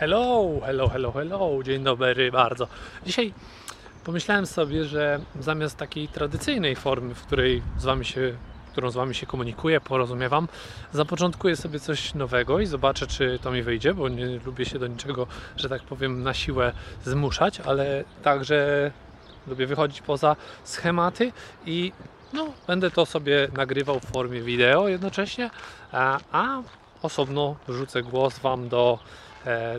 Hello, hello, hello, hello, dzień dobry bardzo. Dzisiaj pomyślałem sobie, że zamiast takiej tradycyjnej formy, w której z wami się, którą z Wami się komunikuję, porozumiewam, zapoczątkuję sobie coś nowego i zobaczę, czy to mi wyjdzie, bo nie lubię się do niczego, że tak powiem, na siłę zmuszać, ale także lubię wychodzić poza schematy i no, będę to sobie nagrywał w formie wideo jednocześnie, a, a osobno wrzucę głos Wam do,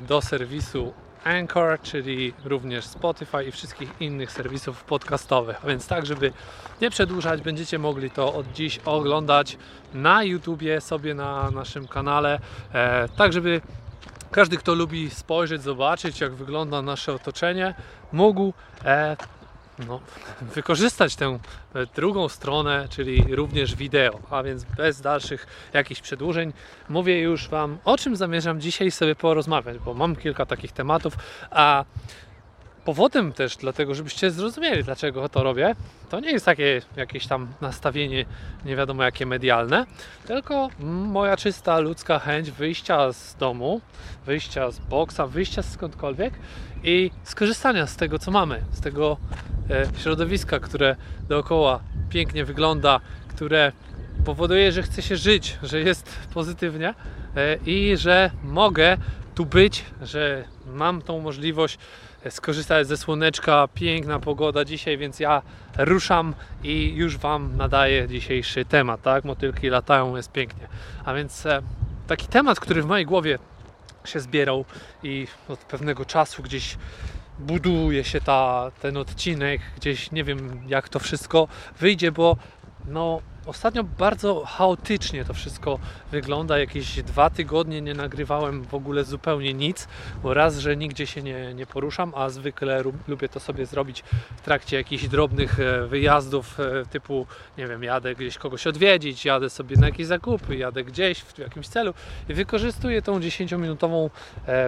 do serwisu Anchor, czyli również Spotify i wszystkich innych serwisów podcastowych. A więc tak, żeby nie przedłużać, będziecie mogli to od dziś oglądać na YouTubie, sobie na naszym kanale, e, tak żeby każdy, kto lubi spojrzeć, zobaczyć, jak wygląda nasze otoczenie, mógł e, no, wykorzystać tę e, drugą stronę, czyli również wideo. A więc bez dalszych jakichś przedłużeń, mówię już Wam, o czym zamierzam dzisiaj sobie porozmawiać, bo mam kilka takich tematów, a powodem też, dlatego żebyście zrozumieli, dlaczego to robię, to nie jest takie jakieś tam nastawienie nie wiadomo jakie medialne, tylko moja czysta ludzka chęć wyjścia z domu, wyjścia z boksa, wyjścia skądkolwiek i skorzystania z tego, co mamy, z tego e, środowiska, które dookoła pięknie wygląda, które powoduje, że chce się żyć, że jest pozytywnie e, i że mogę tu być, że mam tą możliwość skorzystać ze słoneczka, piękna pogoda dzisiaj, więc ja ruszam i już Wam nadaję dzisiejszy temat, tak? Motylki latają, jest pięknie. A więc e, taki temat, który w mojej głowie się zbierał i od pewnego czasu gdzieś buduje się ta, ten odcinek, gdzieś nie wiem jak to wszystko wyjdzie, bo no Ostatnio bardzo chaotycznie to wszystko wygląda. Jakieś dwa tygodnie nie nagrywałem w ogóle zupełnie nic, bo raz, że nigdzie się nie, nie poruszam, a zwykle lubię to sobie zrobić w trakcie jakichś drobnych e, wyjazdów, e, typu, nie wiem, jadę gdzieś kogoś odwiedzić, jadę sobie na jakieś zakupy, jadę gdzieś w jakimś celu i wykorzystuję tą 10-minutową,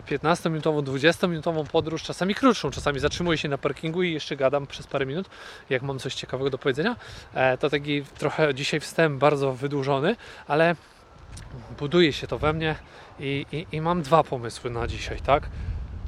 15-minutową, 20-minutową podróż, czasami krótszą, czasami zatrzymuję się na parkingu i jeszcze gadam przez parę minut, jak mam coś ciekawego do powiedzenia. E, to taki trochę dziś dzisiaj wstęp bardzo wydłużony, ale buduje się to we mnie i, i, i mam dwa pomysły na dzisiaj, tak?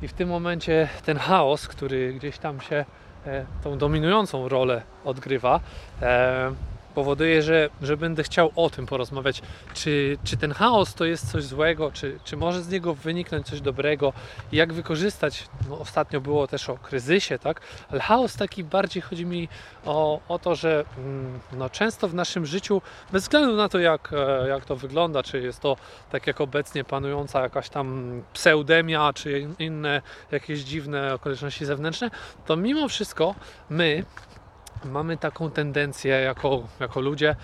I w tym momencie ten chaos, który gdzieś tam się e, tą dominującą rolę odgrywa, e, powoduje, że, że będę chciał o tym porozmawiać. Czy, czy ten chaos to jest coś złego, czy, czy może z niego wyniknąć coś dobrego, jak wykorzystać. No, ostatnio było też o kryzysie, tak? Ale chaos taki bardziej chodzi mi o, o to, że mm, no, często w naszym życiu, bez względu na to, jak, e, jak to wygląda, czy jest to tak jak obecnie panująca jakaś tam pseudemia, czy inne jakieś dziwne okoliczności zewnętrzne, to mimo wszystko my mamy taką tendencję jako, jako ludzie,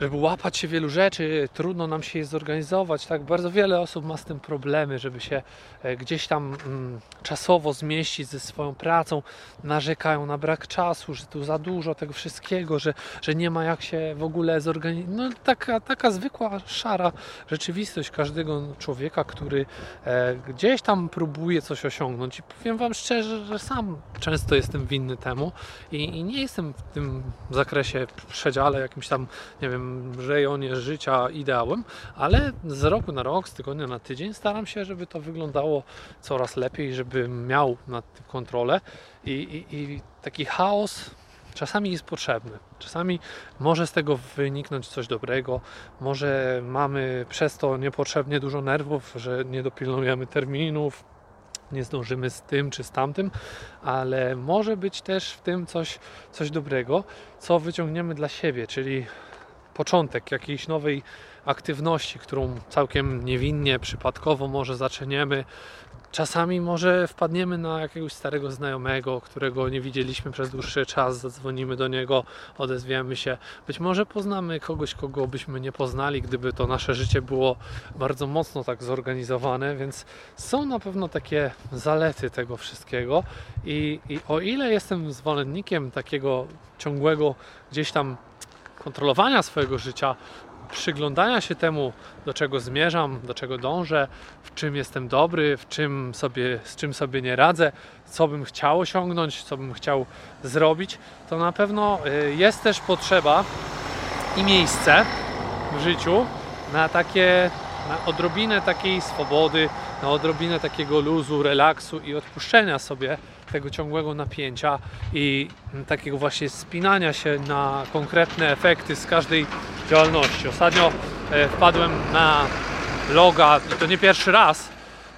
żeby łapać się wielu rzeczy, trudno nam się je zorganizować. Tak, bardzo wiele osób ma z tym problemy, żeby się e, gdzieś tam mm, czasowo zmieścić ze swoją pracą. Narzekają na brak czasu, że tu za dużo tego wszystkiego, że, że nie ma jak się w ogóle zorganizować. No, taka, taka zwykła, szara rzeczywistość każdego człowieka, który e, gdzieś tam próbuje coś osiągnąć. I powiem Wam szczerze, że sam często jestem winny temu i, i nie jestem w tym zakresie przedziale jakimś tam, nie wiem, rejonie życia ideałem, ale z roku na rok, z tygodnia na tydzień staram się, żeby to wyglądało coraz lepiej, żeby miał nad tym kontrolę i, i, i taki chaos czasami jest potrzebny. Czasami może z tego wyniknąć coś dobrego, może mamy przez to niepotrzebnie dużo nerwów, że nie dopilnujemy terminów, nie zdążymy z tym czy z tamtym, ale może być też w tym coś, coś dobrego, co wyciągniemy dla siebie, czyli początek jakiejś nowej aktywności, którą całkiem niewinnie, przypadkowo może zaczniemy. Czasami może wpadniemy na jakiegoś starego znajomego, którego nie widzieliśmy przez dłuższy czas, zadzwonimy do niego, odezwiemy się. Być może poznamy kogoś, kogo byśmy nie poznali, gdyby to nasze życie było bardzo mocno tak zorganizowane, więc są na pewno takie zalety tego wszystkiego. I, i o ile jestem zwolennikiem takiego ciągłego gdzieś tam kontrolowania swojego życia, przyglądania się temu, do czego zmierzam, do czego dążę, w czym jestem dobry, w czym sobie, z czym sobie nie radzę, co bym chciał osiągnąć, co bym chciał zrobić, to na pewno y, jest też potrzeba i miejsce w życiu na takie na odrobinę takiej swobody, na odrobinę takiego luzu, relaksu i odpuszczenia sobie tego ciągłego napięcia i takiego właśnie spinania się na konkretne efekty z każdej działalności. Ostatnio e, wpadłem na bloga i to nie pierwszy raz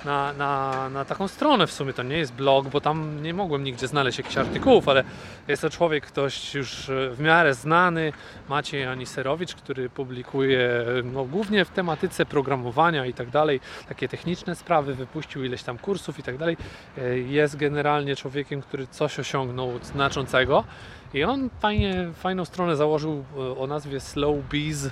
na, na, na taką stronę w sumie. To nie jest blog, bo tam nie mogłem nigdzie znaleźć jakichś artykułów, ale jest to człowiek ktoś już e, w miarę znany, Maciej Aniserowicz, który publikuje no, głównie w tematyce programowania i tak dalej, takie techniczne sprawy, wypuścił ileś tam kursów i tak dalej. E, jest generalnie człowiekiem, który coś osiągnął znaczącego i on fajnie, fajną stronę założył e, o nazwie Slow Bees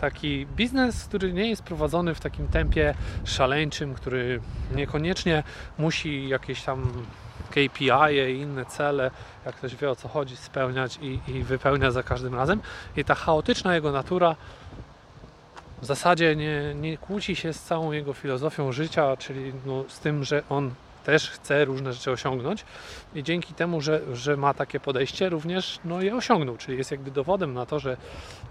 Taki biznes, który nie jest prowadzony w takim tempie szaleńczym, który niekoniecznie musi jakieś tam KPI i inne cele, jak ktoś wie o co chodzi, spełniać i, i wypełnia za każdym razem. I ta chaotyczna jego natura w zasadzie nie, nie kłóci się z całą jego filozofią życia, czyli no, z tym, że on też chce różne rzeczy osiągnąć. I dzięki temu, że, że ma takie podejście, również no, je osiągnął, czyli jest jakby dowodem na to, że,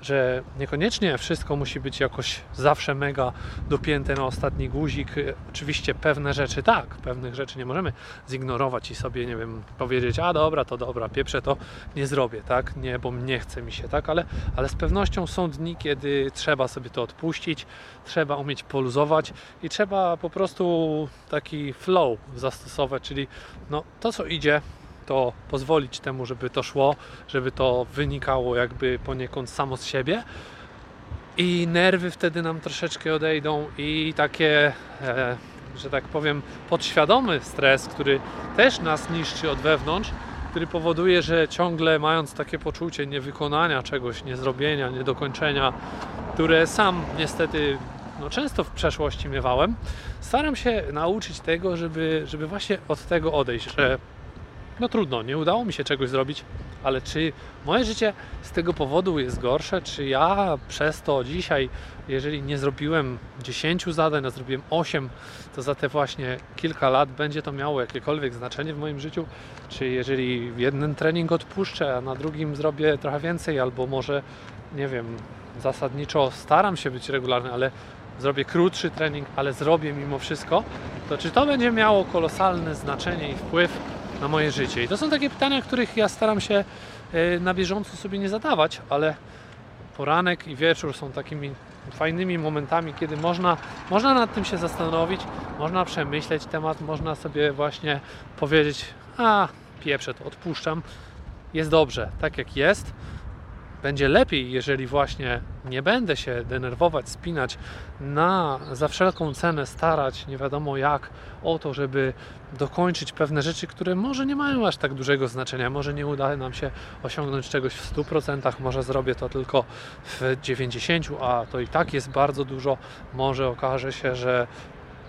że niekoniecznie wszystko musi być jakoś zawsze mega dopięte na ostatni guzik. Oczywiście pewne rzeczy tak, pewnych rzeczy nie możemy zignorować i sobie, nie wiem, powiedzieć, a dobra, to dobra, pieprzę to, nie zrobię, tak, nie, bo nie chce mi się, tak, ale, ale z pewnością są dni, kiedy trzeba sobie to odpuścić, trzeba umieć poluzować i trzeba po prostu taki flow zastosować, czyli no, to co idzie, to pozwolić temu, żeby to szło, żeby to wynikało jakby poniekąd samo z siebie. I nerwy wtedy nam troszeczkę odejdą i takie, e, że tak powiem, podświadomy stres, który też nas niszczy od wewnątrz, który powoduje, że ciągle mając takie poczucie niewykonania czegoś, niezrobienia, niedokończenia, które sam niestety no, często w przeszłości miewałem, staram się nauczyć tego, żeby, żeby właśnie od tego odejść, że no trudno, nie udało mi się czegoś zrobić, ale czy moje życie z tego powodu jest gorsze? Czy ja przez to dzisiaj, jeżeli nie zrobiłem 10 zadań, a zrobiłem 8, to za te właśnie kilka lat będzie to miało jakiekolwiek znaczenie w moim życiu? Czy jeżeli jeden trening odpuszczę, a na drugim zrobię trochę więcej, albo może, nie wiem, zasadniczo staram się być regularny, ale zrobię krótszy trening, ale zrobię mimo wszystko, to czy to będzie miało kolosalne znaczenie i wpływ na moje życie? I to są takie pytania, których ja staram się e, na bieżąco sobie nie zadawać, ale poranek i wieczór są takimi fajnymi momentami, kiedy można, można nad tym się zastanowić, można przemyśleć temat, można sobie właśnie powiedzieć, a pieprzę to, odpuszczam, jest dobrze, tak jak jest, będzie lepiej, jeżeli właśnie nie będę się denerwować, spinać na za wszelką cenę starać, nie wiadomo jak, o to, żeby dokończyć pewne rzeczy, które może nie mają aż tak dużego znaczenia. Może nie uda nam się osiągnąć czegoś w 100%, może zrobię to tylko w 90%, a to i tak jest bardzo dużo. Może okaże się, że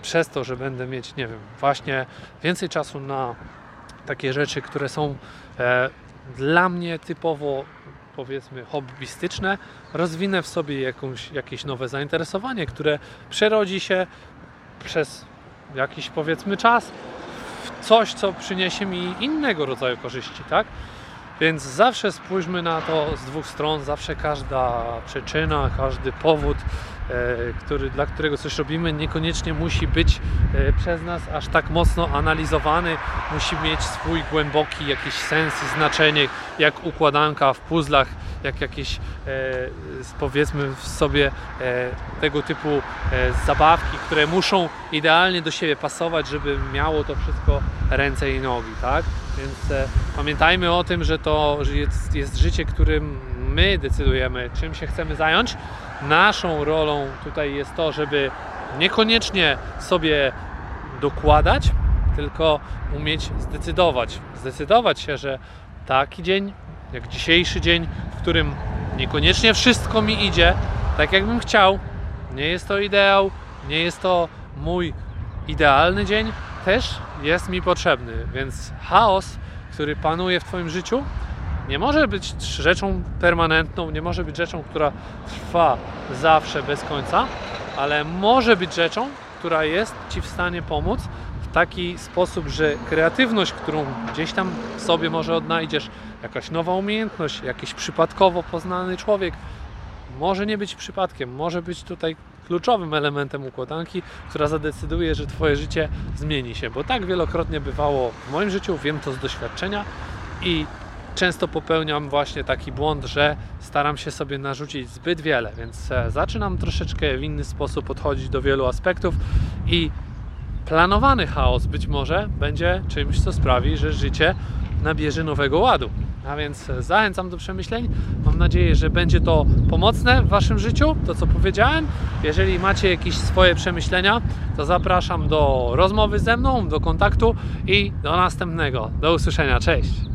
przez to, że będę mieć, nie wiem, właśnie więcej czasu na takie rzeczy, które są e, dla mnie typowo powiedzmy hobbystyczne, rozwinę w sobie jakąś, jakieś nowe zainteresowanie, które przerodzi się przez jakiś powiedzmy czas w coś, co przyniesie mi innego rodzaju korzyści, tak? Więc zawsze spójrzmy na to z dwóch stron, zawsze każda przyczyna, każdy powód który, dla którego coś robimy, niekoniecznie musi być e, przez nas aż tak mocno analizowany, musi mieć swój głęboki jakiś sens i znaczenie, jak układanka w puzzlach, jak jakieś e, powiedzmy w sobie tego typu zabawki, które muszą idealnie do siebie pasować, żeby miało to wszystko ręce i nogi, tak? Więc pamiętajmy o tym, że to jest, jest życie, którym my decydujemy, czym się chcemy zająć. Naszą rolą tutaj jest to, żeby niekoniecznie sobie dokładać, tylko umieć zdecydować. Zdecydować się, że taki dzień, jak dzisiejszy dzień, w którym niekoniecznie wszystko mi idzie tak, jakbym chciał, nie jest to ideał, nie jest to mój idealny dzień, też jest mi potrzebny. Więc chaos, który panuje w Twoim życiu, nie może być rzeczą permanentną, nie może być rzeczą, która trwa zawsze bez końca, ale może być rzeczą, która jest Ci w stanie pomóc w taki sposób, że kreatywność, którą gdzieś tam sobie może odnajdziesz, jakaś nowa umiejętność, jakiś przypadkowo poznany człowiek, może nie być przypadkiem, może być tutaj kluczowym elementem układanki, która zadecyduje, że Twoje życie zmieni się. Bo tak wielokrotnie bywało w moim życiu, wiem to z doświadczenia i często popełniam właśnie taki błąd, że staram się sobie narzucić zbyt wiele, więc e, zaczynam troszeczkę w inny sposób podchodzić do wielu aspektów i planowany chaos być może będzie czymś, co sprawi, że życie nabierze nowego ładu. A więc zachęcam do przemyśleń. Mam nadzieję, że będzie to pomocne w Waszym życiu, to co powiedziałem. Jeżeli macie jakieś swoje przemyślenia, to zapraszam do rozmowy ze mną, do kontaktu i do następnego. Do usłyszenia. Cześć!